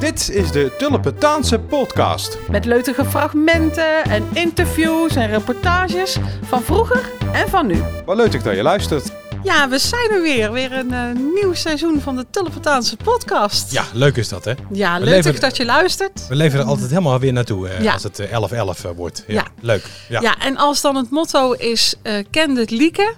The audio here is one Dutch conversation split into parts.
Dit is de Tulpentaanse podcast. Met leutige fragmenten en interviews en reportages van vroeger en van nu. Wat leuk dat je luistert. Ja, we zijn er weer. Weer een eh, nieuw seizoen van de Tulpentaanse podcast. Ja, leuk is dat, hè? Ja, We leuk dat je luistert. We leven er altijd helemaal weer naartoe eh, Ja. als het eh, 11-11 eh, wordt. Ja, Ja. Leuk. Ja. Ja. en als dan het motto is eh ken het lieken.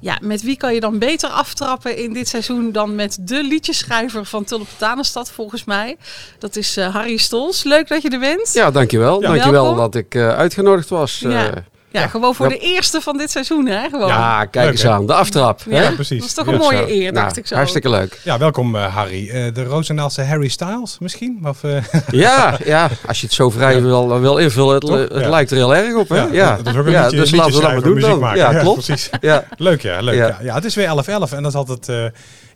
Ja, met wie kan je dan beter aftrappen in dit seizoen dan met de liedjeschrijver van Tulpentanenstad volgens mij. Dat is eh, Harry Stols. Leuk dat je er bent. Ja, dankjewel. Ja. Dankjewel Welkom. dat ik eh, uitgenodigd was. Ja. Ja, gewoon voor Ja. de eerste van dit seizoen hè. Gewoon. ja kijk Leuk, eens hè? aan. De aftrap. Ja, hè? precies. Dat is toch Ja, een mooie Zo. eer, dacht Nou, ik zo. Hartstikke leuk. Ja, welkom eh, Harry. Eh, de Roosendaalse Harry Styles misschien? Of, eh, Ja, ja, als je het zo vrij Ja. wil, wil invullen, het, Toch? het Ja. lijkt er heel erg op. Hè? Ja, dat is ook een ja liedje, dus laten we dat maar doen muziek dan. maken. Ja, klopt. precies. Ja, Leuk, ja. Leuk, ja. Ja. Ja. het is weer 11-11 en dat is altijd eh,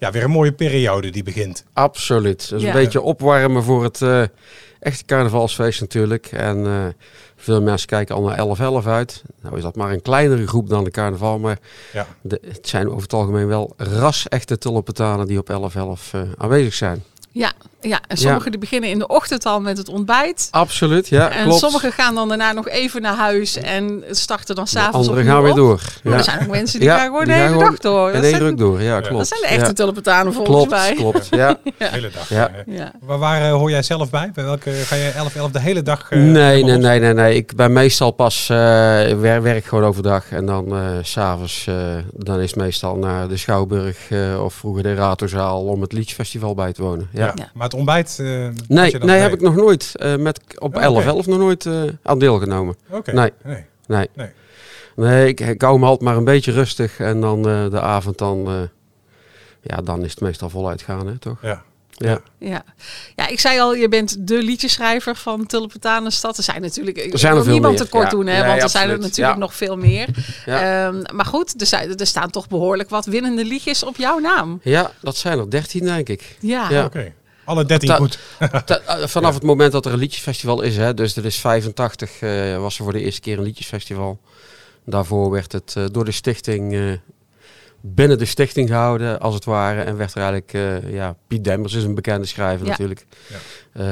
ja, weer een mooie periode die begint. absoluut. Dus Ja. een beetje opwarmen voor het eh, echte carnavalsfeest natuurlijk. En eh, veel mensen kijken al naar 11-11 uit. Nou is dat maar een kleinere groep dan de carnaval, maar Ja. de, het zijn over het algemeen wel ras-echte tulpentanen die op 11-11 eh, aanwezig zijn. Ja, ja, en sommigen die beginnen in de ochtend al met het ontbijt. Absoluut, ja, en klopt. sommigen gaan dan daarna nog even naar huis en starten dan s'avonds Anderen opnieuw gaan weer door. Maar Ja. er zijn ook mensen die Ja, gaan gewoon die de hele dag door. In Dat één zijn, ruk door, ja, klopt. dat zijn de echte ja. tulpentanen volgens Klopt, mij. klopt. Ja. De hele dag. Ja. eh. Ja. waar waar eh, hoor jij zelf bij? Bij welke ga je 11-11 de hele dag? eh, nee, nee, nee, nee, nee. Ik ben meestal pas eh, wer- werk gewoon overdag en dan eh, s s'avonds uh, dan is het meestal naar de Schouwburg eh, of vroeger de Raadzaal om het Liedjesfestival bij te wonen. Ja. Ja. Ja. Maar het ontbijt? eh, Nee, nee, heb ik nog nooit eh, met, op Oh, oké. 11-11 nog nooit eh, aan deelgenomen. Oké. Nee. nee. Nee. Nee. Nee, ik, ik hou me altijd maar een beetje rustig en dan eh, de avond dan, eh, ja, dan is het meestal voluit gaan, hè, toch? Ja. Ja. Ja. ja, ik zei al, je bent de liedjeschrijver van Tulpentanenstad. Er zijn natuurlijk, ik zijn er niemand meer, tekort ja. doen, hè, Nee, want er zijn er natuurlijk ja. nog veel meer. Ja. Ehm, maar goed, er, zijn, er staan toch behoorlijk wat winnende liedjes op jouw naam. ja, dat zijn er 13 denk ik. Ja, Ja. Oké. Alle 13 Ta- goed. Eh, vanaf het moment dat er een liedjesfestival is, hè, dus er is 85, eh, was er voor de eerste keer een liedjesfestival. Daarvoor werd het eh, door de stichting eh, binnen de stichting gehouden, als het ware. En werd er eigenlijk, eh, ja, Piet Demmers is een bekende schrijver Ja. natuurlijk. Eh,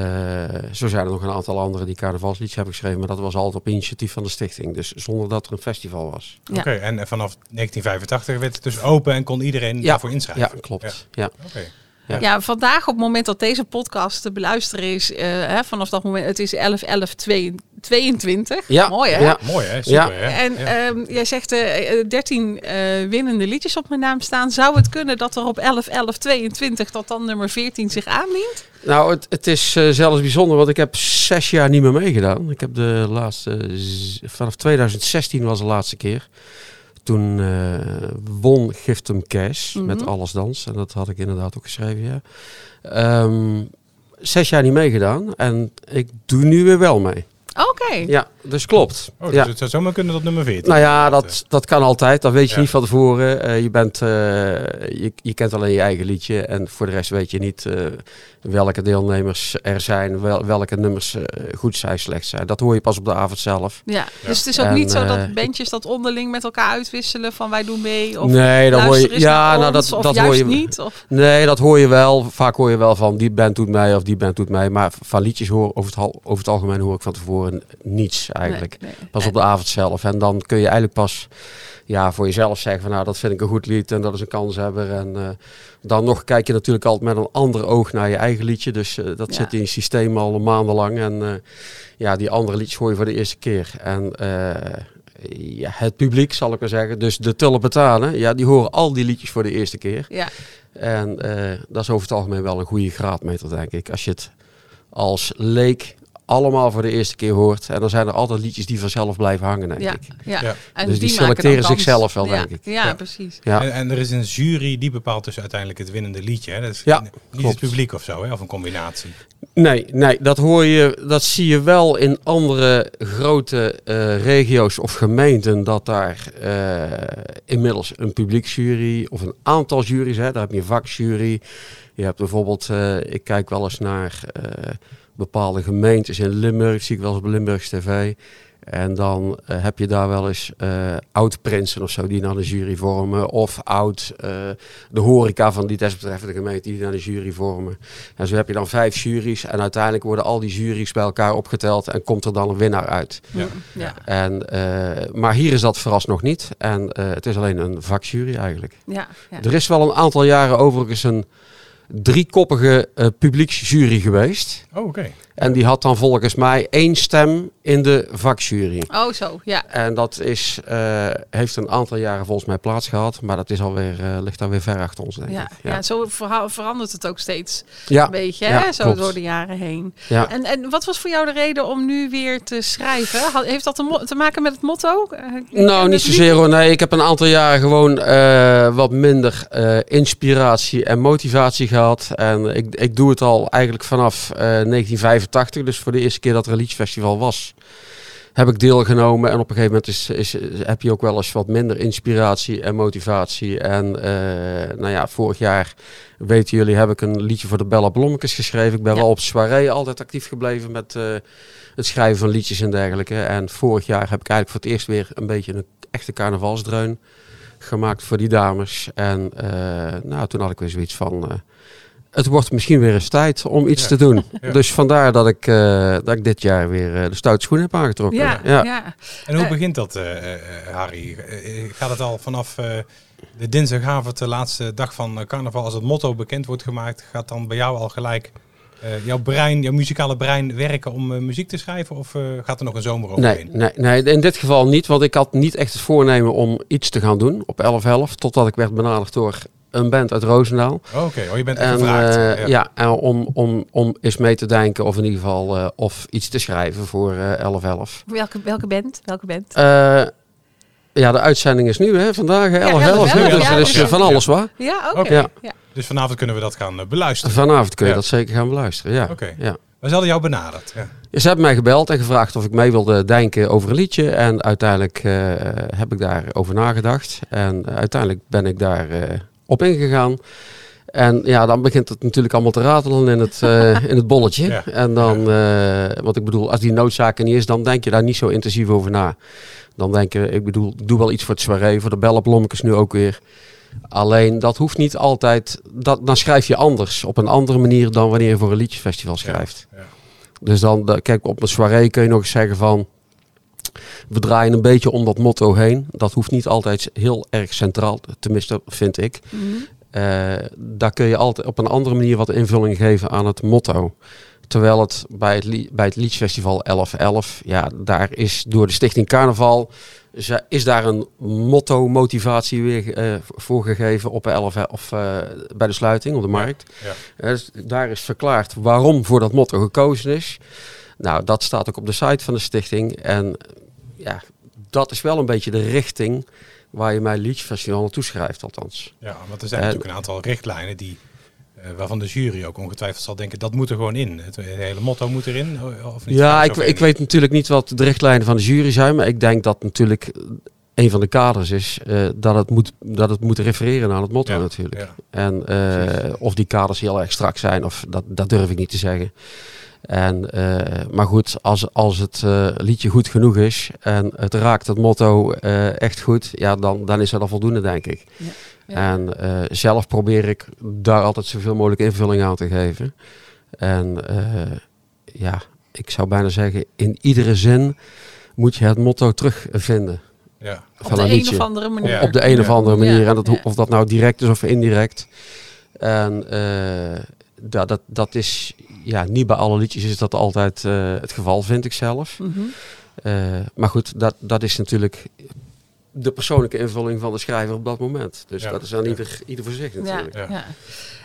zo zijn er nog een aantal anderen die carnavalsliedjes hebben geschreven, maar dat was altijd op initiatief van de stichting. Dus zonder dat er een festival was. Ja. Oké, en vanaf 1985 werd het dus open en kon iedereen Ja. daarvoor inschrijven? Ja, klopt. Ja. Oké. Ja. Ja, vandaag op het moment dat deze podcast te beluisteren is, eh, hè, vanaf dat moment, het is 11 11 22. Ja. Mooi hè? Ja. Mooi hè? Super Ja. hè? En Ja. ehm, jij zegt eh, eh, 13 eh, winnende liedjes op mijn naam staan. Zou het kunnen dat er op 11 11 22 dat dan nummer 14 zich aandient? Nou, het, het is eh, zelfs bijzonder, want ik heb zes jaar niet meer meegedaan. Ik heb de laatste, vanaf 2016 was de laatste keer. Toen eh, won Giftum Cash Mhm. met Alles Dans. En dat had ik inderdaad ook geschreven, ja. Ehm, zes jaar niet meegedaan en ik doe nu weer wel mee. Oké. Ja, dus klopt. Oh, dus ja. het zou zomaar kunnen dat nummer 14. Nou ja, dat, dat kan altijd. Dat weet je Ja. niet van tevoren. Eh, je, bent, eh, je, je kent alleen je eigen liedje. En voor de rest weet je niet eh, welke deelnemers er zijn. Wel, welke nummers eh, goed zijn, slecht zijn. Dat hoor je pas op de avond zelf. Ja, dus het is ook En, niet zo dat eh, bandjes dat onderling met elkaar uitwisselen van wij doen mee of nee, dat hoor luister je. Ja, nou, dat, of dat juist hoor je niet. Of, Nee, dat hoor je wel. Vaak hoor je wel van die band doet mij of die band doet mij. Maar van liedjes hoor over het, al- over het algemeen hoor ik van tevoren niets eigenlijk. Nee, nee. Pas op de avond zelf. En dan kun je eigenlijk pas ja, voor jezelf zeggen van nou dat vind ik een goed lied en dat is een kanshebber. En eh, dan nog kijk je natuurlijk altijd met een ander oog naar je eigen liedje. Dus eh, dat Ja. zit in je systeem al maandenlang. En eh, ja, die andere liedjes hoor je voor de eerste keer. En ja, het publiek zal ik maar zeggen, dus de tulpentanen, ja, die horen al die liedjes voor de eerste keer. Ja, En dat is over het algemeen wel een goede graadmeter, denk ik. Als je het als leek allemaal voor de eerste keer hoort. En dan zijn er altijd liedjes die vanzelf blijven hangen, denk ja, ik. ja. Ja. En Dus die selecteren zichzelf wel, ja, denk ik. Ja, Ja. precies. Ja. En, en er is een jury die bepaalt dus uiteindelijk het winnende liedje. Hè? Dat is Ja, niet klopt. het publiek of zo, hè? of een combinatie. Nee, nee, dat hoor je, dat zie je wel in andere grote eh, regio's of gemeenten, dat daar eh, inmiddels een publieksjury of een aantal juries, hè, daar heb je een vakjury, Je hebt bijvoorbeeld, eh, ik kijk wel eens naar eh, bepaalde gemeentes in Limburg, zie ik wel eens op Limburgs TV. En dan eh, heb je daar wel eens eh, oud-prinsen of zo die naar de jury vormen. Of oud eh, de horeca van die desbetreffende gemeente die naar de jury vormen. En zo heb je dan vijf juries. En uiteindelijk worden al die juries bij elkaar opgeteld en komt er dan een winnaar uit. Ja. Ja. En, eh, maar hier is dat vooralsnog niet. En eh, het is alleen een vakjury eigenlijk. Ja. Ja. Er is wel een aantal jaren overigens een driekoppige eh publieksjury geweest. Oh, oké. En die had dan volgens mij één stem in de vakjury. Oh, zo, ja. En dat is, eh, heeft een aantal jaren volgens mij plaats gehad. Maar dat is alweer, uh, ligt alweer ver achter ons, denk ja, ik. Ja, ja zo verandert het ook steeds ja, een beetje, hè? zo door de jaren heen. Ja. En, en wat was voor jou de reden om nu weer te schrijven? Heeft dat te maken met het motto? Eh, nou, niet zozeer hoor. Nee, ik heb een aantal jaren gewoon wat minder inspiratie en motivatie gehad. En ik, ik doe het al eigenlijk vanaf 1995. 85, dus voor de eerste keer dat er een liedjesfestival was, heb ik deelgenomen. En op een gegeven moment is, is, heb je ook wel eens wat minder inspiratie en motivatie. En eh, nou ja, vorig jaar, weten jullie, heb ik een liedje voor de Bella Blomkens geschreven. Ik ben wel op soirée altijd actief gebleven met eh, het schrijven van liedjes en dergelijke. En vorig jaar heb ik eigenlijk voor het eerst weer een beetje een echte carnavalsdreun gemaakt voor die dames. En eh, nou, toen had ik weer zoiets van het wordt misschien weer eens tijd om iets Ja. te doen. Ja. Dus vandaar dat ik, eh, dat ik dit jaar weer eh, de stoute schoen heb aangetrokken. Ja, ja. En hoe Eh, begint dat, eh, eh, eh, Harry? Gaat het al vanaf eh, de dinsdagavond, de laatste dag van carnaval, als het motto bekend wordt gemaakt, gaat dan bij jou al gelijk eh, jouw brein, jouw muzikale brein werken om muziek te schrijven? Of eh, gaat er nog een zomer Nee, overheen? nee, nee, in dit geval niet, want ik had niet echt het voornemen om iets te gaan doen op 11-11, totdat ik werd benaderd door een band uit Roosendaal. Oh, Oké, oh, je bent En, gevraagd. eh, ja. ja. en om, om, om eens mee te denken of in ieder geval eh, of iets te schrijven voor eh 11-11. Welke, welke band? Welke band? Eh, ja, de uitzending is nu, hè, vandaag, hè, 11-11. Ja, hè, 11-11, dus ja, er is dus- eh, van alles waar. Ja, oké. Oké. Ja. Ja. Dus vanavond kunnen we dat gaan eh, beluisteren. Vanavond kun je Ja. dat zeker gaan beluisteren, ja. Oké. ja. We hadden jou benaderd. Ja. Ze hebben mij gebeld en gevraagd of ik mee wilde denken over een liedje. En uiteindelijk eh, heb ik daarover nagedacht. En eh, uiteindelijk ben ik daar eh, op ingegaan. En ja, dan begint het natuurlijk allemaal te ratelen in het, eh, in het bolletje. Ja. En dan, eh, want ik bedoel, als die noodzaak er niet is, dan denk je daar niet zo intensief over na. Dan denk je, ik bedoel, ik doe wel iets voor het soirée, voor de bellenblommekes nu ook weer. Alleen dat hoeft niet altijd, dat, dan schrijf je anders, op een andere manier dan wanneer je voor een liedjesfestival schrijft. Ja. Dus dan, da- kijk, op een soirée kun je nog eens zeggen van... We draaien een beetje om dat motto heen. Dat hoeft niet altijd heel erg centraal, tenminste vind ik. Mhm. Eh, daar kun je altijd op een andere manier wat invulling geven aan het motto. Terwijl het bij het, bij het Liedjesfestival 1111, ja, daar is door de Stichting Carnaval, is daar een motto-motivatie weer eh, voor gegeven op 11 of eh, bij de sluiting op de markt. Ja. Dus daar is verklaard waarom voor dat motto gekozen is. Nou, dat staat ook op de site van de stichting. En ja, dat is wel een beetje de richting waar je mijn Liedjesfestival naartoe schrijft, althans. Ja, want er zijn En- natuurlijk een aantal richtlijnen die, eh, waarvan de jury ook ongetwijfeld zal denken, dat moet er gewoon in. Het, hele motto moet erin, of niet? Ja, ik, ik weet natuurlijk niet wat de richtlijnen van de jury zijn, maar ik denk dat natuurlijk een van de kaders is eh, dat, het moet, dat het moet refereren aan het motto Ja, natuurlijk. ja. En eh, of die kaders heel erg strak zijn, of dat, dat durf ik niet te zeggen. En, eh, maar goed, als, als het eh, liedje goed genoeg is en het raakt het motto eh, echt goed, ja, dan, dan is dat al voldoende, denk ik. Ja. En eh, zelf probeer ik daar altijd zoveel mogelijk invulling aan te geven. En eh, ja, ik zou bijna zeggen, in iedere zin moet je het motto terugvinden. Ja. Op van de een liedje. of andere manier. Op de een of andere manier. Ja, En dat, of dat nou direct is of indirect. En eh, dat, dat, dat is, ja, niet bij alle liedjes is dat altijd eh, het geval, vind ik zelf. Mhm. Eh, maar goed, dat, dat is natuurlijk de persoonlijke invulling van de schrijver op dat moment. Dus Ja, dat is aan ja. ieder, ieder voor zich natuurlijk. Ja. ja.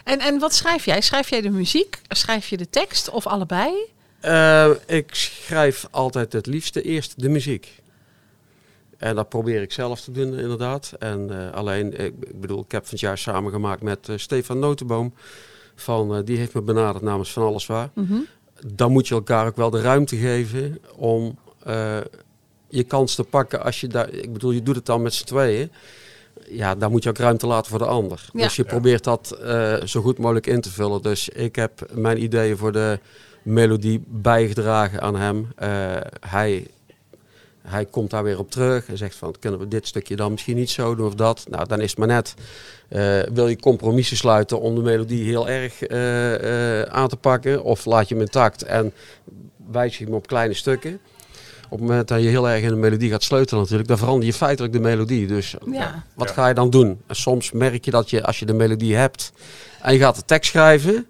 En, en wat schrijf jij? Schrijf jij de muziek? Schrijf je de tekst? Of allebei? Eh, ik schrijf altijd het liefste eerst de muziek. En dat probeer ik zelf te doen, inderdaad. En eh, alleen, ik, ik bedoel, ik heb van het jaar samengemaakt met Stefan Notenboom. Van, eh, die heeft me benaderd namens Van Alles Waar. Mhm. Dan moet je elkaar ook wel de ruimte geven om eh, je kans te pakken als je daar... Ik bedoel, je doet het dan met z'n tweeën. ja, dan moet je ook ruimte laten voor de ander. Ja. Dus je Ja. probeert dat eh, zo goed mogelijk in te vullen. Dus ik heb mijn ideeën voor de melodie bijgedragen aan hem. Eh, hij, hij komt daar weer op terug en zegt van, kunnen we dit stukje dan misschien niet zo doen of dat? Nou, dan is het maar net. Eh, wil je compromissen sluiten om de melodie heel erg eh, eh, aan te pakken? Of laat je hem intact en wijs je hem op kleine stukken? Op het moment dat je heel erg in de melodie gaat sleutelen natuurlijk, dan verander je feitelijk de melodie. Dus Ja. wat Ja. ga je dan doen? En soms merk je dat je, als je de melodie hebt en je gaat de tekst schrijven,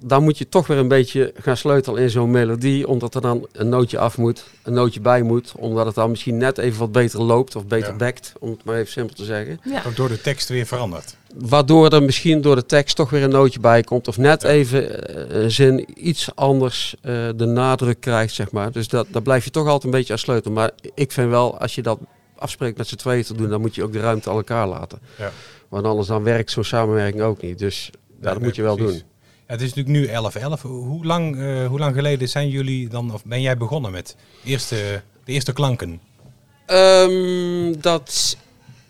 dan moet je toch weer een beetje gaan sleutelen in zo'n melodie, omdat er dan een nootje af moet, een nootje bij moet, omdat het dan misschien net even wat beter loopt of beter Ja. dekt, om het maar even simpel te zeggen. Ja. Ook door de tekst weer veranderd. Waardoor er misschien door de tekst toch weer een nootje bij komt. Of net Ja. even eh, een zin iets anders eh, de nadruk krijgt, zeg maar. Dus dat, daar blijf je toch altijd een beetje aan sleutelen. Maar ik vind wel, als je dat afspreekt met z'n tweeën te doen, dan moet je ook de ruimte aan elkaar laten. Ja. Want anders dan werkt zo'n samenwerking ook niet. Dus ja, dat Nee, moet je wel precies. doen. Het is natuurlijk nu 11-11. Hoe lang, eh, hoe lang geleden zijn jullie dan, of ben jij begonnen met eerste, de eerste klanken? Ehm, dat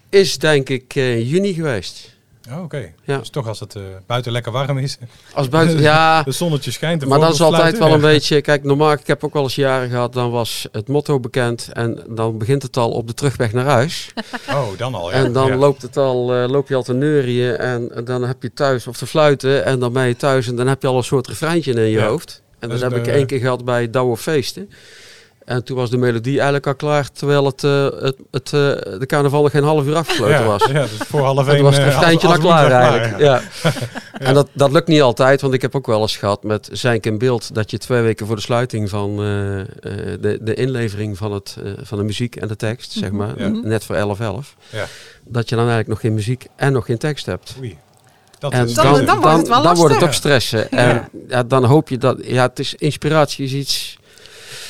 is denk ik eh, juni geweest. Oh, Oké, Ja. dus toch als het eh, buiten lekker warm is. Als buiten, ja, Het zonnetje schijnt. de Maar dat is altijd wel een beetje. Kijk, normaal, ik heb ook wel eens jaren gehad. Dan was het motto bekend. En dan begint het al op de terugweg naar huis. Oh, dan al. Ja. En dan Ja. loopt het al, eh, loop je al te neurieën. En dan heb je thuis of te fluiten. En dan ben je thuis. En dan heb je al een soort refreintje in je hoofd. En Dat heb de- ik één keer gehad bij Douwe Feesten. En toen was de melodie eigenlijk al klaar. Terwijl het, eh, het, het, eh, de carnaval nog geen half uur afgesloten ja, was. Ja, dus voor half één. toen was het eh, refreintje als- dan als klaar eigenlijk. Ja. En dat, dat lukt niet altijd, want ik heb ook wel eens gehad met Zijnk in Beeld... dat je twee weken voor de sluiting van eh, eh, de, de inlevering van, het, eh, van de muziek en de tekst, zeg maar... Ja. net voor 11-11... Ja. dat je dan eigenlijk nog geen muziek en nog geen tekst hebt. Oei. Dat En is Dan- dan, dan dan, wordt het wel dan wordt het lastig. ook stressen. En ja, dan hoop je dat... Ja, het is inspiratie is iets...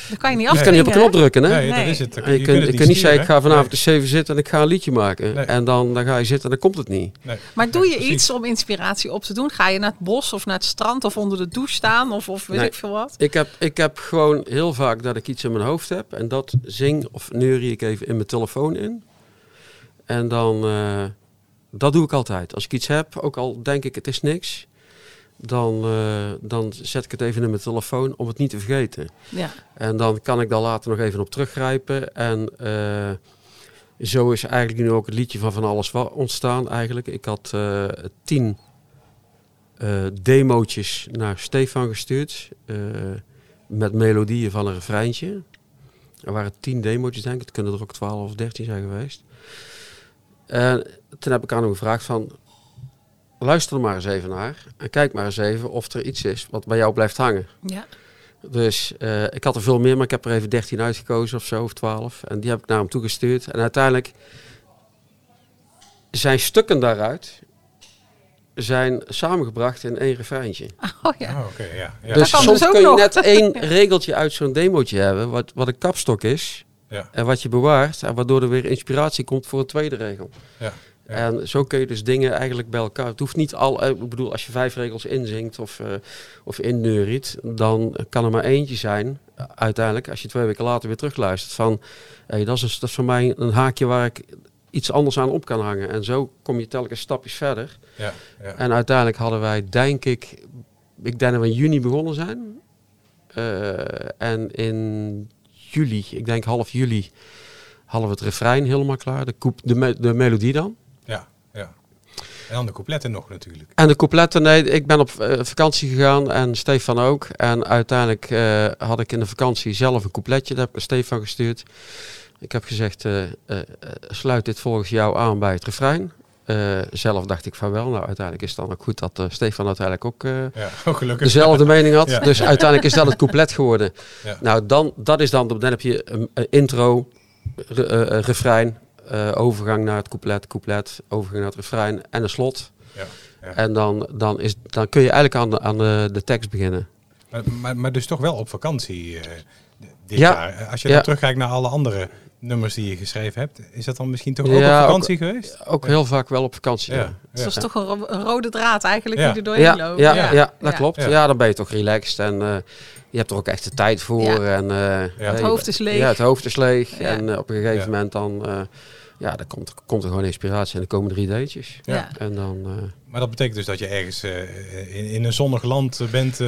Dat kan je niet Je kan niet op een knop drukken, hè? Nee, dat Nee. is het. Je, kunt je niet zeggen, ik ga vanavond de 7 zitten en ik ga een liedje maken. Nee. En dan, dan ga je zitten en dan komt het niet. Nee. Maar doe je iets om inspiratie op te doen? Ga je naar het bos of naar het strand of onder de douche staan of, of weet Nee. ik veel wat? Ik heb, ik heb gewoon heel vaak dat ik iets in mijn hoofd heb. En dat zing of neurie ik even in mijn telefoon in. En dan, eh, dat doe ik altijd. Als ik iets heb, ook al denk ik het is niks. Dan, eh, dan zet ik het even in mijn telefoon om het niet te vergeten. Ja. En dan kan ik daar later nog even op teruggrijpen. En eh, zo is eigenlijk nu ook het liedje van Van Alles Wat ontstaan eigenlijk. Ik had eh, tien demootjes naar Stefan gestuurd. met melodieën van een refreintje. Er waren tien demootjes denk ik. Het kunnen er ook twaalf of dertien zijn geweest. En toen heb ik aan hem gevraagd van... Luister er maar eens even naar. En kijk maar eens even of er iets is wat bij jou blijft hangen. ja. Dus eh, ik had er veel meer, maar ik heb er even 13 uitgekozen of zo, of 12. En die heb ik naar hem toegestuurd. En uiteindelijk zijn stukken daaruit zijn samengebracht in één refreintje. Oh ja. Oh, oké, ja. ja. dus kan soms dus ook kun je nog. net één regeltje uit zo'n demootje hebben, wat, wat een kapstok is. Ja. En wat je bewaart, en waardoor er weer inspiratie komt voor een tweede regel. Ja. Ja. En zo kun je dus dingen eigenlijk bij elkaar. Het hoeft niet al. eh, Ik bedoel, als je vijf regels inzingt of, eh of inneuriet, dan kan er maar eentje zijn. Uiteindelijk, als je twee weken later weer terugluistert. Van hey, dat, is een, dat is voor mij een haakje waar ik iets anders aan op kan hangen. En zo kom je telkens stapjes verder. Ja, ja. En uiteindelijk hadden wij, denk ik, ik denk dat we in juni begonnen zijn. Eh, en in juli, ik denk half juli, hadden we het refrein helemaal klaar. De, koep, de, me- de melodie dan. En dan de coupletten nog natuurlijk. En de coupletten, nee, ik ben op eh, vakantie gegaan en Stefan ook. En uiteindelijk eh, had ik in de vakantie zelf een coupletje, dat heb ik Stefan gestuurd. Ik heb gezegd, eh, sluit dit volgens jou aan bij het refrein. Zelf dacht ik van wel. Nou, uiteindelijk is het dan ook goed dat Stefan uiteindelijk ook eh, Ja, oh, gelukkig. dezelfde mening had. Ja. Dus uiteindelijk is dat het couplet geworden. Ja. Nou, dan, dat is dan, dan heb je een, intro, re- refrein, eh, overgang naar het couplet, couplet, overgang naar het refrein en een slot. Ja, ja. En dan, dan, is, dan kun je eigenlijk aan de, aan de, de tekst beginnen. Maar, maar, maar dus toch wel op vakantie eh, dit Ja. jaar. Als je Ja. dan terugkijkt naar alle andere nummers die je geschreven hebt, is dat dan misschien toch ook Ja, op ook- vakantie geweest? Ook heel vaak wel op vakantie. Ja. Dus dat is toch een, ro- een rode draad eigenlijk Ja. die er doorheen ja, loopt. ja, ja, Ja. dat Ja. klopt. Ja. Ja. dan ben je toch relaxed en eh, je hebt er ook echt de tijd voor. Ja. En, eh, Het hoofd is leeg. Ja, het hoofd is leeg. Ja. En eh, op een gegeven Ja. moment dan... eh, ja, dan komt, komt er gewoon inspiratie en dan komen drie datejes. Ja. En dan, eh, Maar dat betekent dus dat je ergens eh, in, in een zonnig land eh, bent.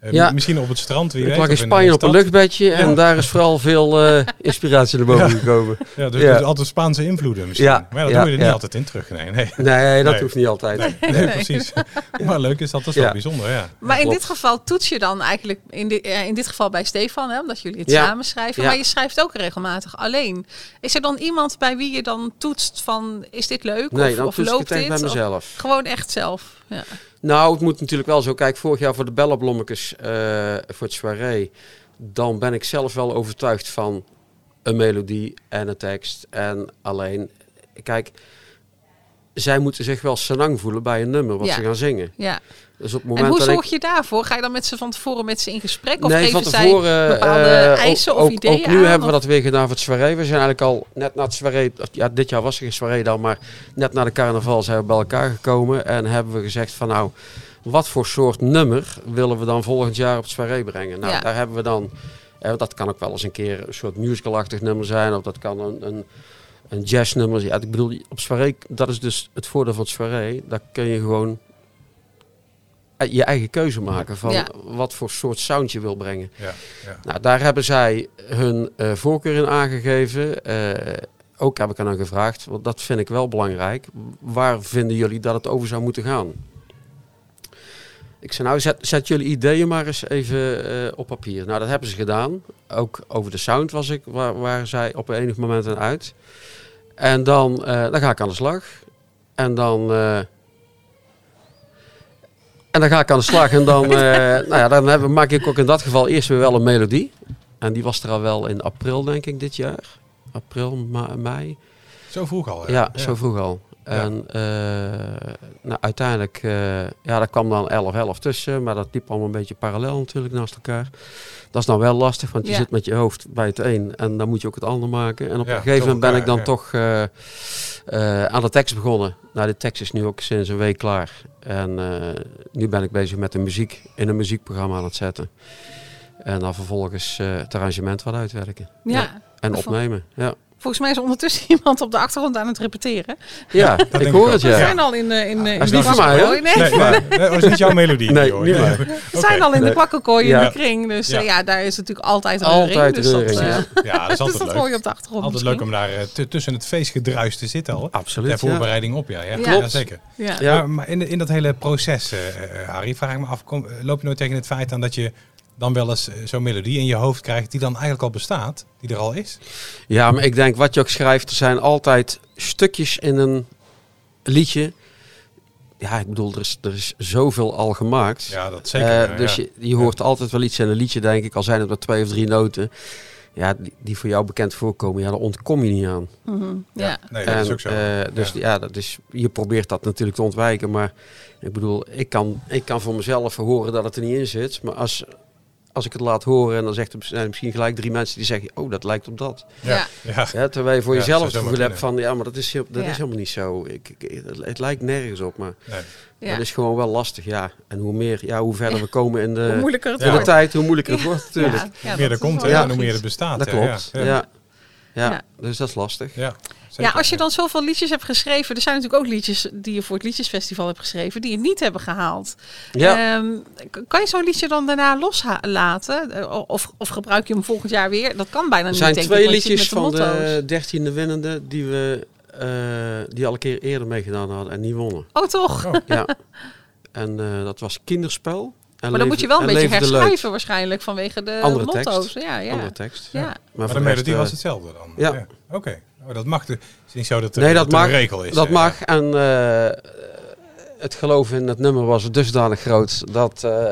Eh, eh, Ja. Misschien op het strand. Wie ik weet, lag in of Spanje op een luchtbedje en daar is vooral veel eh, inspiratie naar boven Ja. gekomen. Ja, dus, Ja. dus altijd Spaanse invloeden misschien. Ja, Maar ja, dat ja, doe je er niet ja. altijd in terug. Nee, nee. Nee, dat Nee. hoeft niet altijd. Nee, nee, precies. Maar leuk is dat, dat is wel bijzonder, ja. Maar in dit geval toets je dan eigenlijk, in, dit eh, in dit geval bij Stefan, hè, omdat jullie het Ja. samen schrijven. Ja. Maar je schrijft ook regelmatig alleen. Is er dan iemand bij wie je dan toetst van, is dit leuk? Nee, of dan of toets ik loopt dit? bij Of mezelf. gewoon echt zelf. Ja. Nou, het moet natuurlijk wel zo. Kijk, vorig jaar voor de Bellenblommetjes, eh voor het soirée, dan ben ik zelf wel overtuigd van een melodie en een tekst. En alleen, kijk, zij moeten zich wel senang voelen bij een nummer wat Ja. ze gaan zingen. ja. Dus op het En moment hoe dat zorg ik... je daarvoor? Ga je dan met ze van tevoren met ze in gesprek? Of nee, geven van zij tevoren. bepaalde eh, eisen ook, of ideeën Ook nu aan, hebben we dat weer gedaan voor het soirée. We zijn eigenlijk al net na het soirée, ja, dit jaar was er geen soirée dan, maar net na de carnaval zijn we bij elkaar gekomen en hebben we gezegd van nou, wat voor soort nummer willen we dan volgend jaar op het soirée brengen? Nou, Ja. daar hebben we dan, eh, dat kan ook wel eens een keer een soort musicalachtig nummer zijn, of dat kan een, een, een jazznummer. Ja, ik bedoel, op soirée, dat is dus het voordeel van het soirée, daar kun je gewoon je eigen keuze maken van Ja. wat voor soort sound je wil brengen. ja, ja. Nou, daar hebben zij hun eh, voorkeur in aangegeven. Eh, ook heb ik aan hen gevraagd, want dat vind ik wel belangrijk. Waar vinden jullie dat het over zou moeten gaan? Ik zei, nou, zet, zet jullie ideeën maar eens even eh, op papier. Nou, dat hebben ze gedaan. Ook over de sound was ik, waar, waar zij op enig moment aan uit. En dan, eh, dan ga ik aan de slag. En dan... en dan ga ik aan de slag en dan, eh, nou ja, dan hebben, maak ik ook in dat geval eerst weer wel een melodie. En die was er al wel in april, denk ik, dit jaar. April, mei. Zo vroeg al. hè? Ja, zo vroeg al. En eh, nou, uiteindelijk, eh, ja, daar kwam dan 11-11 tussen, maar dat liep allemaal een beetje parallel natuurlijk naast elkaar. Dat is dan wel lastig, want je Ja. zit met je hoofd bij het een en dan moet je ook het ander maken. En op Ja, een gegeven moment ben ik dan toch eh, eh, aan de tekst begonnen. Nou, de tekst is nu ook sinds een week klaar. En eh, nu ben ik bezig met de muziek in een muziekprogramma aan het zetten. En dan vervolgens eh, het arrangement wat uitwerken. Ja. En Of- opnemen, ja. Volgens mij is ondertussen iemand op de achtergrond aan het repeteren. Ja, denk ik ik hoor het, We ja. zijn al in de, in de, in Hij is de niet van mij, hè? kwakkelkooi. Nee, Nee, nee, nee, dat is niet jouw melodie. Nee, hoor. we zijn al in de Nee. kwakkelkooi in Ja. de kring. Dus Ja. ja. daar is natuurlijk altijd reuring. Altijd dus reuring, dat, eh, ja. Ja, dat is dus altijd dat hoor je leuk. op de achtergrond Altijd leuk om daar eh, tussen het feestgedruis te zitten al. Absoluut, Ter ja. voorbereiding op, ja. Ja, Klopt. zeker. Ja. Ja. Maar, maar in, in dat hele proces, eh, eh, Harry, vraag ik me af, kom, loop je nooit tegen het feit aan dat je dan wel eens eh, zo'n melodie in je hoofd krijgt die dan eigenlijk al bestaat, die er al is? Ja, maar ik denk wat je ook schrijft, er zijn altijd stukjes in een liedje. Ja, ik bedoel, er is, er is zoveel al gemaakt. Ja, dat zeker. Eh, ja, dus ja. je, je hoort altijd wel iets in een liedje, denk ik, al zijn het maar twee of drie noten. Ja, die, die voor jou bekend voorkomen, ja, daar ontkom je niet aan. Mhm, ja. Nee, dat is ook zo. eh, dus Ja. ja. dat is, je probeert dat natuurlijk te ontwijken. Maar ik bedoel, ik kan, ik kan voor mezelf horen dat het er niet in zit. Maar als, als ik het laat horen en dan zegt er zijn er misschien gelijk drie mensen die zeggen, oh, dat lijkt op dat. ja. Ja. Ja, terwijl je voor Ja, jezelf het gevoel hebt van, ja, maar dat is, heel- dat Ja. is helemaal niet zo. Ik, ik- het, het lijkt nergens op, maar Nee. Ja. dat is gewoon wel lastig, ja. En hoe meer, ja, hoe verder we komen in Hoe de, moeilijker het Ja. in de tijd, hoe moeilijker het wordt natuurlijk. Ja, Hoe meer er komt en hoe meer er bestaat. Dat klopt, Ja, ja. dus dat is lastig. Ja, Ja, als je dan zoveel liedjes hebt geschreven, er zijn natuurlijk ook liedjes die je voor het liedjesfestival hebt geschreven, die je niet hebben gehaald. Ja. Ehm, kan je zo'n liedje dan daarna loslaten? Eh, Of, of gebruik je hem volgend jaar weer? Dat kan bijna Er niet. zijn denk twee ik, liedjes van motto's. de dertiende winnende die we eh, die al een keer eerder meegedaan hadden en niet wonnen. Oh, toch? Oh. Ja. En eh, dat was kinderspel. Maar dan moet je wel een en beetje herschrijven waarschijnlijk vanwege de Andere motto's. tekst. Ja, ja. Andere tekst. Ja. Maar voor de melodie rest, eh, was hetzelfde dan? ja. Oké, oh, dat mag. De, het is niet zo dat, er- Nee, dat dat er mag. een regel is. Dat mag. En eh, het geloof in het nummer was dusdanig groot dat, eh,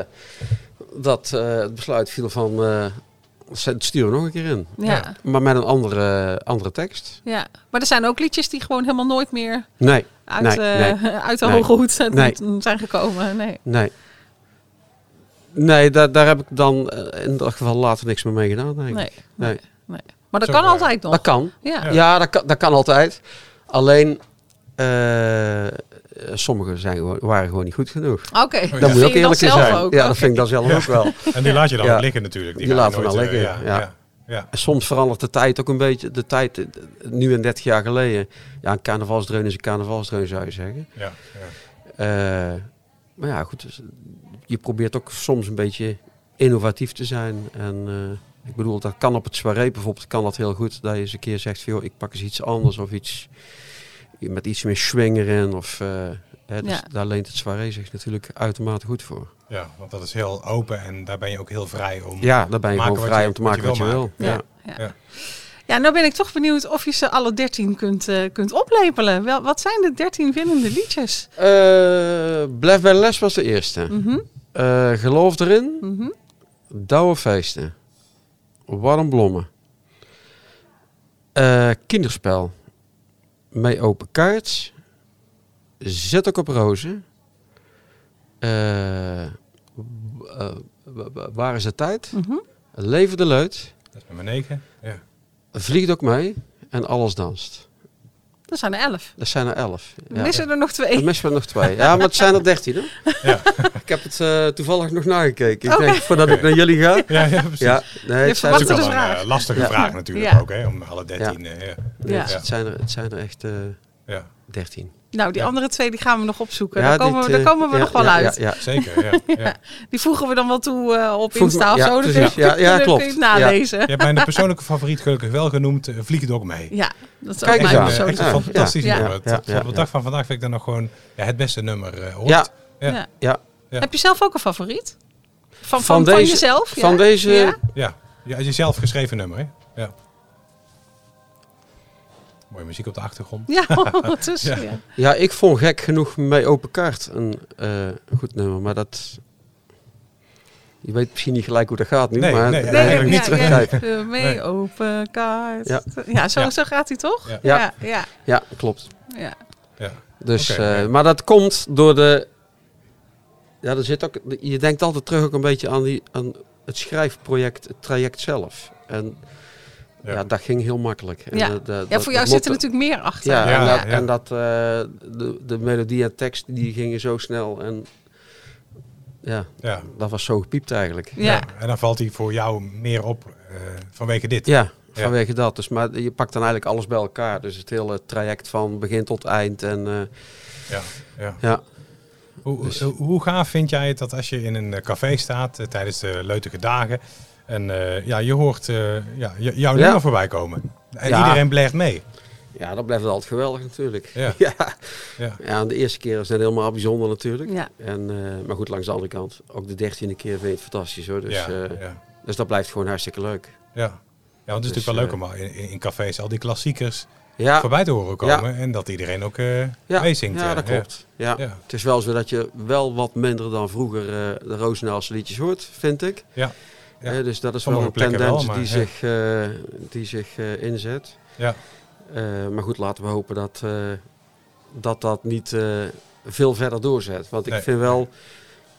dat eh, het besluit viel van eh, stuur er nog een keer in. Ja. Ja. Ja. Maar met een andere, andere tekst. Maar er zijn ook liedjes die gewoon helemaal nooit meer Nee, uit, Nee, eh, uit de Nee. hoge hoed zijn, Nee. zijn gekomen. Nee. nee. Nee, daar, daar heb ik dan eh, in dat geval later niks meer mee gedaan. Denk ik. Nee. Nee. Nee. nee. Maar dat Zo, kan altijd nog. Dat kan. Ja. Ja. Dat, kan, dat kan altijd. Alleen, eh sommige zijn waren gewoon niet goed genoeg. Oké, ja. Daar dat moet je ook je eerlijk in zijn. ook. Ja, dat vind ik dan zelf Ja. ook wel. En die laat je dan Ja. liggen natuurlijk. Die laten we nooit, dan eh, liggen, ja. Ja, En soms verandert de tijd ook een beetje. De tijd, nu en 30 jaar geleden. Ja, een carnavalsdreun is een carnavalsdreun, zou je zeggen. ja, ja. Eh, maar ja, goed. dus, je probeert ook soms een beetje innovatief te zijn. En eh, ik bedoel, dat kan op het soirée bijvoorbeeld kan dat heel goed. Dat je eens een keer zegt van, joh, ik pak eens iets anders of iets met iets meer swing erin. Of, eh, hè, dus Ja. daar leent het soirée zich natuurlijk uitermate goed voor. ja, want dat is heel open en daar ben je ook heel vrij om. Ja, daar ben je gewoon vrij je- om te wat maken wat je wil. Ja. Ja. Ja. Ja, nou ben ik toch benieuwd of je ze alle 13 kunt, eh, kunt oplepelen. Wel, wat zijn de 13 winnende liedjes? Eh, Blijf bij de les was de eerste. Mhm, Eh, geloof erin. mhm. Douwe feesten. Warm blommen. Eh, kinderspel. Mee open kaart. Zet ook op rozen. Eh, eh, waar is de tijd? mhm. Leven de leut. Dat is nummer 9. Ja. Vliegt ook mee. En alles danst. Dat zijn er 11. Dat zijn er elf. Er missen er nog twee. Er missen we nog twee. Ja, maar het zijn er dertien hoor. Ja. Ik heb het eh, toevallig nog nagekeken. Ik denk, voordat ik naar jullie ga. Ja, ja, precies. Ja, nee, Je het zijn verwacht is er ook wel een eh, lastige Ja. vraag natuurlijk Ja. ook, hè, om alle 13. eh, Ja. Ja. Dus het, zijn er, het zijn er echt eh Ja. 13. Nou, die Ja. andere twee die gaan we nog opzoeken. Ja, daar komen, dit, we, daar eh, komen we ja, nog wel ja, uit. Ja, ja. Zeker, ja. ja. Die voegen we dan wel toe eh, op Insta of ja, zo. Dan je. Ja, ja, dan kun klopt. je het nalezen. Je hebt mijn persoonlijke favoriet gelukkig wel genoemd, uh, Vliegdok mee. Ja, dat is Kijk ook mijn persoonlijke echt een fantastisch Ja. nummer. Ja, Tot- ja, tot de dag van vandaag vind ik dat nog gewoon ja, het beste nummer uh, ooit. Ja. Ja. Ja. Ja. Ja. Heb je zelf ook een favoriet? Van, van, Van van, deze- jezelf? van ja? deze- Ja? Ja, ja je zelf geschreven nummer, hè? Ja. Mooie muziek op de achtergrond. Ja, ondertussen. Ja. ja, ik vond gek genoeg mee open kaart een eh, goed nummer. Maar dat... Je weet misschien niet gelijk hoe dat gaat nu. Nee, maar nee, nee, niet ja, terugkijken. ja, mee Nee. open kaart. Ja. Ja, zo, Ja. zo gaat hij toch? Ja. Ja, ja, Ja, klopt. ja. Ja. Dus, Oké, eh, ja. Maar dat komt door de... Ja, er zit ook, je denkt altijd terug ook een beetje aan, die, aan het schrijfproject, het traject zelf. En ja, Ja. dat ging heel makkelijk. En Ja. dat- dat- ja, voor jou zit er natuurlijk meer achter. Ja, Ja, en, dat, ja. en dat eh, de, de melodie en tekst die gingen zo snel. En ja, Ja. dat was zo gepiept eigenlijk. Ja. Ja. En dan valt hij voor jou meer op eh, vanwege dit. Ja, Ja. vanwege dat. Dus, maar je pakt dan eigenlijk alles bij elkaar. Dus het hele traject van begin tot eind. En eh, Ja, ja. ja, Hoe, Dus- hoe, hoe gaaf vind jij het dat als je in een café staat tijdens de leutige dagen en eh, ja, je hoort eh, ja, jouw Ja. nummer voorbij komen en Ja. iedereen blijft mee. ja, dat blijft altijd geweldig natuurlijk. Ja. ja. Ja. Ja, de eerste keer is het helemaal bijzonder natuurlijk. Ja. En, eh, maar goed, langs de andere kant, ook de dertiende keer vind je het fantastisch hoor. Dus, ja, eh, ja, dus dat blijft gewoon hartstikke leuk. ja. Ja, want het is Dus, natuurlijk wel leuk om in, cafés al die klassiekers Ja, voorbij te horen komen en dat iedereen ook eh ja, meezingt. ja dat klopt. Ja. Ja. Het is wel zo dat je wel wat minder dan vroeger eh, de Roosendahlse liedjes hoort, vind ik. Ja. Ja. Eh, dus dat is Sommige wel een wel, tendens maar, die, zich, eh, die zich eh, inzet. Ja. Eh, maar goed, laten we hopen dat eh, dat, dat niet eh, veel verder doorzet. Want ik vind wel,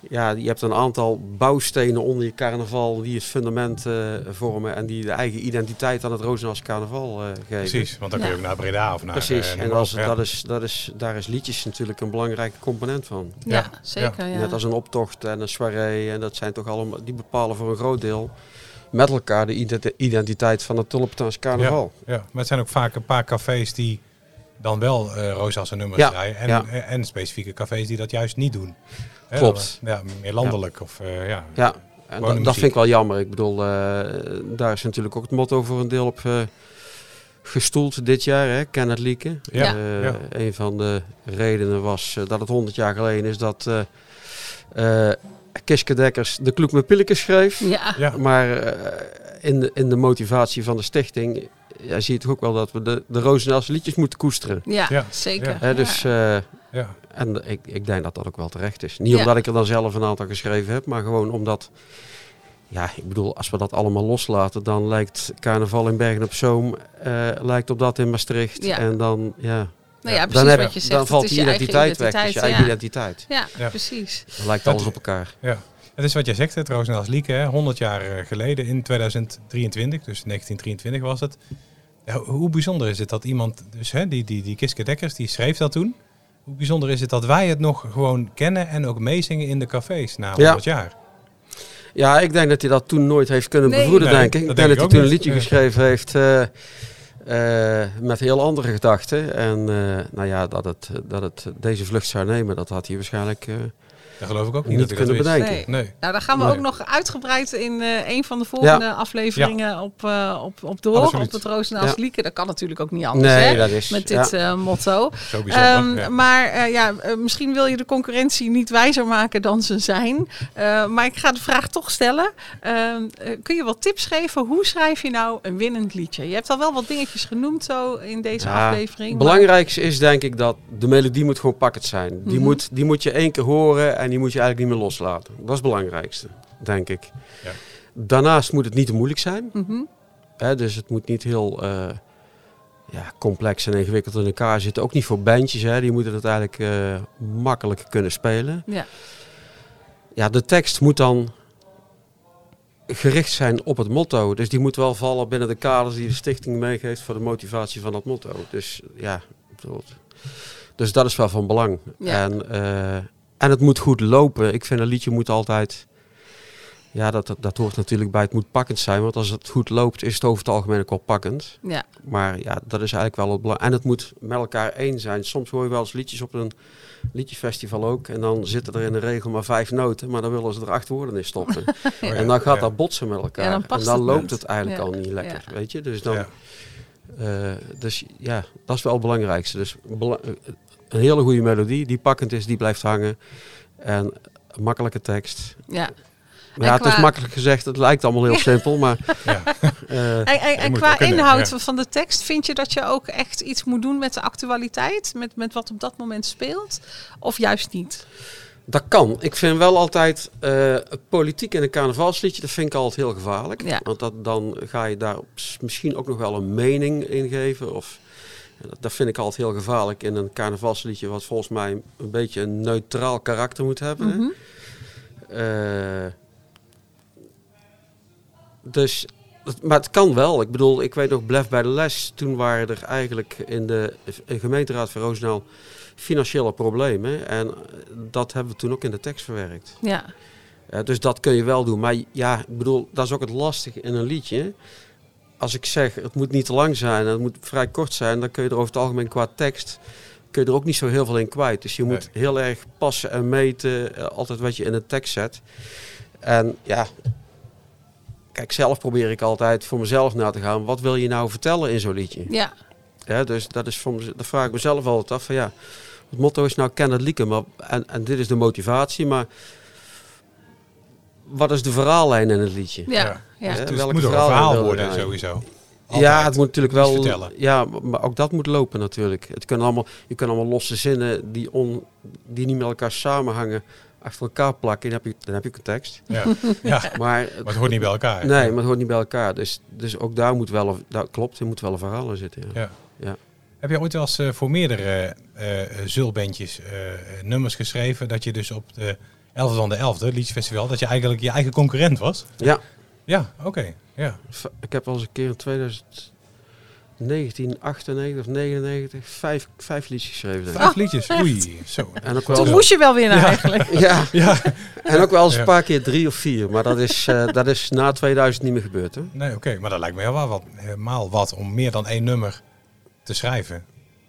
ja, je hebt een aantal bouwstenen onder je carnaval die het fundament eh, vormen en die de eigen identiteit aan het Roosendahlse carnaval eh, geven. Precies, want dan kun je Ja. ook naar Breda of naar... Precies, eh, en als, ja. dat is, dat is, daar is liedjes natuurlijk een belangrijke component van. Ja, Ja. zeker. Ja. Net als een optocht en een soirée. En dat zijn toch allemaal, die bepalen voor een groot deel met elkaar de identi- identiteit van het Tulpentaans carnaval. Ja, maar het zijn ook vaak een paar cafés die dan wel eh en nummers Ja, draaien. En, ja. en, en specifieke cafés die dat juist niet doen. Klopt. dan, Ja, meer landelijk. Of, eh, ja. Ja, en dat, dat vind ik wel jammer. Ik bedoel, eh, daar is natuurlijk ook het motto voor een deel op eh, gestoeld dit jaar. Hè? Ken het lieken. Ja, Eh, ja. Een van de redenen was eh, dat het 100 jaar geleden is dat eh eh Kiske Dekkers de Kloek met Pilleke schreef. Ja. Ja, Maar eh, in, de, in de motivatie van de stichting ja, zie je toch ook wel dat we de, de Roosendahlse liedjes moeten koesteren. Ja, Ja. zeker. Ja. Hè, dus, eh, ja. en ik, ik denk dat dat ook wel terecht is. Niet Ja. omdat ik er dan zelf een aantal geschreven heb, maar gewoon omdat... Ja, ik bedoel, als we dat allemaal loslaten, dan lijkt carnaval in Bergen op Zoom, eh, lijkt op dat in Maastricht. Ja. En dan, ja, Nou ja, dan, precies heb- wat je zegt. dan het valt is die je eigen identiteit weg. Is je eigen ja. identiteit. Ja, Ja. precies. Dan lijkt alles op elkaar. ja. Het is wat jij zegt, het Roosendaals Lieke, hè, 100 jaar eh, geleden in 2023, dus 1923 was het. Ja, hoe bijzonder is het dat iemand, dus hè, die, die, die Kiske Dekkers, die schreef dat toen. Hoe bijzonder is het dat wij het nog gewoon kennen en ook meezingen in de cafés na 100 jaar? Ja, ik denk dat hij dat toen nooit heeft kunnen Nee. bevroeden, Nee, denk ik. Ik denk denk ik dat hij toen een liedje geschreven heeft eh, eh, met heel andere gedachten. En eh, nou ja, dat het, dat het deze vlucht zou nemen, dat had hij waarschijnlijk eh, Dat geloof ik ook niet. niet dat dat kunnen wist. bedenken. Nee. Nee. Nou, daar gaan we Nee. ook nog uitgebreid in eh, een van de volgende afleveringen op, eh, op, op door. Absoluut. Op het Roosendaals Ja. Lieken. Dat kan natuurlijk ook niet anders, Nee, hè? dat is... Met ja. dit eh, motto. Zo. Ehm, ja. Maar eh, ja, misschien wil je de concurrentie niet wijzer maken dan ze zijn. Eh, maar ik ga de vraag toch stellen. Ehm, eh, kun je wat tips geven? Hoe schrijf je nou een winnend liedje? Je hebt al wel wat dingetjes genoemd zo in deze Ja, aflevering. Het maar- belangrijkste is denk ik dat de melodie moet gewoon pakkend zijn. Die, Mhm. moet, die moet je één keer horen en die moet je eigenlijk niet meer loslaten. Dat is het belangrijkste, denk ik. Ja. Daarnaast moet het niet te moeilijk zijn. Mhm. Hè, dus het moet niet heel eh, ja, complex en ingewikkeld in elkaar zitten. Ook niet voor bandjes, hè. die moeten het eigenlijk eh, makkelijk kunnen spelen. Ja. Ja, de tekst moet dan gericht zijn op het motto. Dus die moet wel vallen binnen de kaders die de stichting meegeeft voor de motivatie van dat motto. Dus ja, dus dat is wel van belang. Ja. En, eh, en het moet goed lopen. Ik vind een liedje moet altijd... Ja, dat, dat, dat hoort natuurlijk bij het moet pakkend zijn. Want als het goed loopt, is het over het algemeen ook wel pakkend. Ja. Maar ja, dat is eigenlijk wel het belang. En het moet met elkaar één zijn. Soms hoor je wel eens liedjes op een liedjesfestival ook. En dan zitten er in de regel maar vijf noten. Maar dan willen ze er acht woorden in stoppen. Oh ja, en dan gaat ja. dat botsen met elkaar. Ja, dan en dan het loopt het eigenlijk Ja. al niet lekker. Ja. Weet je? Dus, dan, Ja. eh, dus ja, dat is wel het belangrijkste. Dus bela- eh, een hele goede melodie die pakkend is, die blijft hangen. En een makkelijke tekst. ja. Maar ja, het is makkelijk gezegd. Het lijkt allemaal heel simpel. Maar Ja. eh, En, en, qua kunnen, inhoud ja. van de tekst, vind je dat je ook echt iets moet doen met de actualiteit? Met, met wat op dat moment speelt? Of juist niet? Dat kan. Ik vind wel altijd eh, politiek in een carnavalsliedje, dat vind ik altijd heel gevaarlijk. Ja. Want dat, dan ga je daar misschien ook nog wel een mening in geven. Of, dat, vind ik altijd heel gevaarlijk in een carnavalsliedje, wat volgens mij een beetje een neutraal karakter moet hebben. Mhm. Eh, dus, maar het kan wel. Ik bedoel, ik weet nog, Blef bij de les. Toen waren er eigenlijk in de gemeenteraad van Roosendaal financiële problemen. En dat hebben we toen ook in de tekst verwerkt. Ja. Eh, dus dat kun je wel doen. Maar ja, ik bedoel, dat is ook het lastige in een liedje. Als ik zeg, het moet niet te lang zijn en het moet vrij kort zijn, dan kun je er over het algemeen qua tekst kun je er ook niet zo heel veel in kwijt. Dus je moet heel erg passen en meten, eh, altijd wat je in de tekst zet. En ja, kijk, zelf probeer ik altijd voor mezelf na te gaan. Wat wil je nou vertellen in zo'n liedje? Ja. Ja, dus dat, is voor mez- dat vraag ik mezelf altijd af. Van, ja, het motto is nou ken het lieken, maar en, en dit is de motivatie, maar wat is de verhaallijn in het liedje? Ja. Ja. Ja. Ja. Dus welke het moet ook een verhaal worden sowieso. Ja, Altijd. het moet natuurlijk wel. vertellen. Ja, maar ook dat moet lopen natuurlijk. Het kunnen allemaal, je kan allemaal losse zinnen die, on, die niet met elkaar samenhangen, achter elkaar plakken. Dan heb je, dan heb je tekst. Ja. ja, Maar, maar het hoort niet bij elkaar. nee, maar het hoort niet bij elkaar. Dus, dus ook daar moet wel, een- dat klopt, er moet wel een verhaal in zitten. Ja. Ja. Ja. Heb je ooit wel eens eh, voor meerdere eh eh, zulbandjes eh, nummers geschreven dat je dus op de 11e van de 11e, Liedjesfestival, dat je eigenlijk je eigen concurrent was? ja. Ja, oké. Ja. Ik heb al eens een keer in 2019, of 99 vijf, vijf liedjes geschreven. denk ik. Vijf liedjes. Oei, zo. En ook wel Toen moest je wel winnen eigenlijk. ja, Ja. en ook wel eens Ja. een paar keer drie of vier. Maar dat is, eh, dat is na 2000 niet meer gebeurd. Hè? Nee, oké. Maar dat lijkt me wel wat, helemaal wat om meer dan één nummer te schrijven.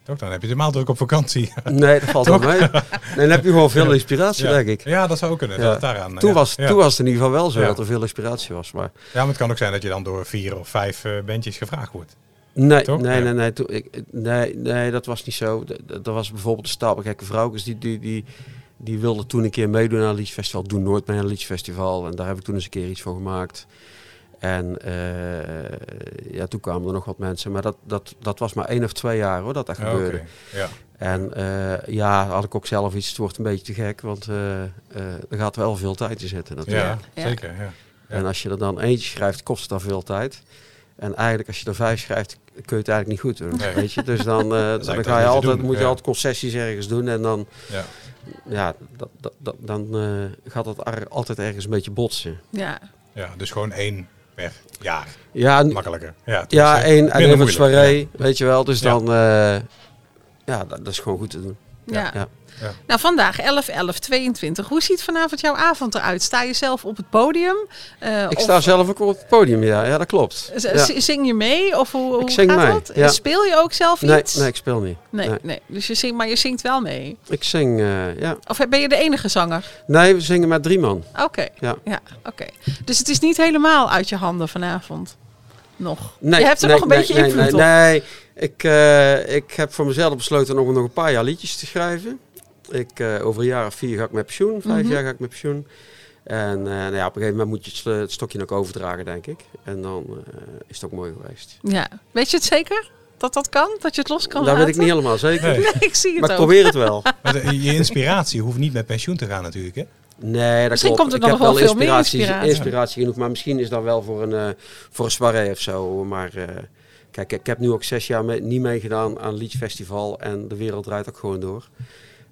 Toch? Dan heb je helemaal druk op vakantie. Nee, dat valt wel mee. Nee, dan heb je gewoon veel inspiratie, ja. denk ik. Ja, dat zou ook kunnen. Dat het daaraan, Toen, was, toen was het in ieder geval wel zo dat er veel inspiratie was. Maar Ja, maar het kan ook zijn dat je dan door vier of vijf eh, bandjes gevraagd wordt. nee, Toch? nee, nee, nee, toen, ik, nee, nee, dat was niet zo. D- d- Er was bijvoorbeeld de Stapelgekke Vrouwkes, die, die, die, die wilde toen een keer meedoen aan een liedjesfestival. Doen nooit mee aan een liedjesfestival. En daar heb ik toen eens een keer iets voor gemaakt. En eh, ja, toen kwamen er nog wat mensen. Maar dat, dat, dat was maar één of twee jaar hoor, dat dat Ja, Oké. gebeurde. Ja. En eh, ja, had ik ook zelf iets. Het wordt een beetje te gek, want eh, eh, er gaat wel veel tijd in zitten natuurlijk. Ja, Ja. zeker. Ja. Ja. En als je er dan eentje schrijft, kost het dan veel tijd. En eigenlijk als je er vijf schrijft, kun je het eigenlijk niet goed doen. Nee. Weet je? Dus dan, eh, dan ga je altijd, doen, moet je ja. altijd concessies ergens doen. En dan, Ja. ja, dat, dat, dat- dan eh, gaat dat altijd ergens een beetje botsen. Ja. ja, dus gewoon één Ja, n- Makkelijker. Ja, ja eh, één en even soirée, weet je wel. Dus Ja. dan, eh, ja, dat, dat is gewoon goed te doen. Ja. Ja. Nou, vandaag 11, 11, 22. Hoe ziet vanavond jouw avond eruit? Sta je zelf op het podium? Eh, Ik of sta zelf ook op het podium, ja. Ja, dat klopt. z- Ja. z- Zing je mee? Of hoe, gaat mee, dat? ja. Speel je ook zelf Nee, iets? nee, ik speel niet. nee, nee. nee. Dus je zingt, maar je zingt wel mee. Ik zing, eh, ja. Of ben je de enige zanger? Nee, we zingen met drie man. Oké. Ja. ja oké. Dus het is niet helemaal uit je handen vanavond. Nog. Nee, je hebt er nee, nog een beetje invloed nee, op. Nee, ik, eh, ik heb voor mezelf besloten om nog een paar jaar liedjes te schrijven. Ik, eh, over een jaar of vier ga ik met pensioen. Vijf Mhm. jaar ga ik met pensioen. En eh, nou ja, op een gegeven moment moet je het, stokje nog overdragen, denk ik. En dan eh, is het ook mooi geweest. Ja. Weet je het zeker? Dat dat kan? Dat je het los kan dat laten? weet ik niet helemaal zeker. Nee. Nee, ik zie het Maar ik ook. probeer het wel. Maar de- je inspiratie hoeft niet met pensioen te gaan natuurlijk. Hè? Nee, dat Misschien klopt. komt er ik dan heb nog wel veel meer inspiratie, inspiratie. inspiratie genoeg. Maar misschien is dat wel voor een, eh, voor een soirée of zo. Maar eh, kijk, ik heb nu ook zes jaar mee- niet meegedaan aan een liedjesfestival. En de wereld draait ook gewoon door.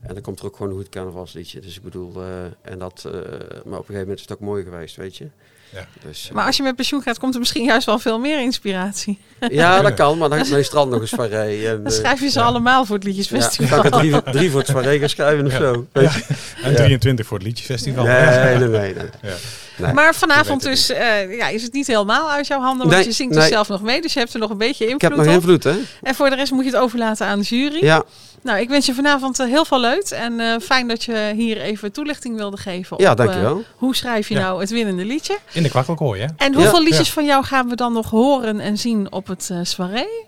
En dan komt er ook gewoon een goed carnavalsliedje. Dus ik bedoel, eh, en dat, eh, maar op een gegeven moment is het ook mooi geweest, weet je. Ja. Dus, eh, Maar als je met pensioen gaat, komt er misschien juist wel veel meer inspiratie. ja, dat kan, maar dan dan is het dan nog een soirée. En, Dan eh, schrijf je ze ja. allemaal voor het ja, liedjesfestival. kan ik er drie, drie voor het soirée gaan schrijven of Ja. zo? Weet je? En 23 voor het liedjesfestival. Nee, nee, nee. nee. Nee. Maar vanavond dus eh, ja, is het niet helemaal uit jouw handen, want Nee, je zingt nee. er zelf nog mee, dus je hebt er nog een beetje Ik invloed heb nog op. invloed, hè? En voor de rest moet je het overlaten aan de jury. Ja, Nou, ik wens je vanavond eh, heel veel leuk en eh, fijn dat je hier even toelichting wilde geven ja op eh, dankjewel. hoe schrijf je Ja. nou het winnende liedje. In de kwakkelkooi, hè? En hoeveel Ja. liedjes van jou gaan we dan nog horen en zien op het soirée?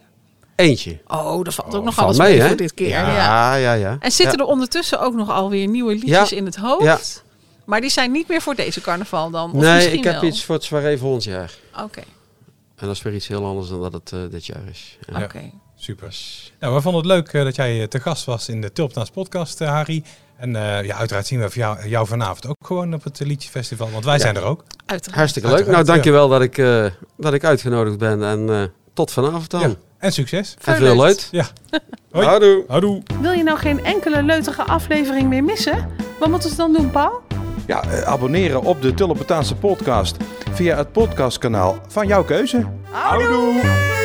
Eentje. Oh, er valt ook Oh, nog valt alles mee, mee hè? voor dit keer. Ja. Ja. Ja. En zitten Ja. er ondertussen ook nog alweer nieuwe liedjes Ja. in het hoofd? Maar die zijn niet meer voor deze carnaval dan? Of Nee, ik heb wel? iets voor het soirée volgend jaar. Oké, En dat is weer iets heel anders dan dat het eh, dit jaar is. Ja. oké. Super. Nou, we vonden het leuk eh, dat jij eh, te gast was in de Tulpnaars podcast, Harry. En eh, ja, uiteraard zien we jou, jou vanavond ook gewoon op het Liedjesfestival, want wij Ja. zijn er ook. Uiteraard. Hartstikke leuk. Uiteraard, Nou, dankjewel dat, ik, eh, dat ik uitgenodigd ben. En eh, tot vanavond dan. Ja. En succes. En Veel leuk. Ja. Hoi. Houdoe. Houdoe. Wil je nou geen enkele leutige aflevering meer missen? Wat moeten ze dan doen, Paul? Ja, eh, abonneren op de Tullepetaanse podcast via het podcastkanaal van jouw keuze. Houdoe!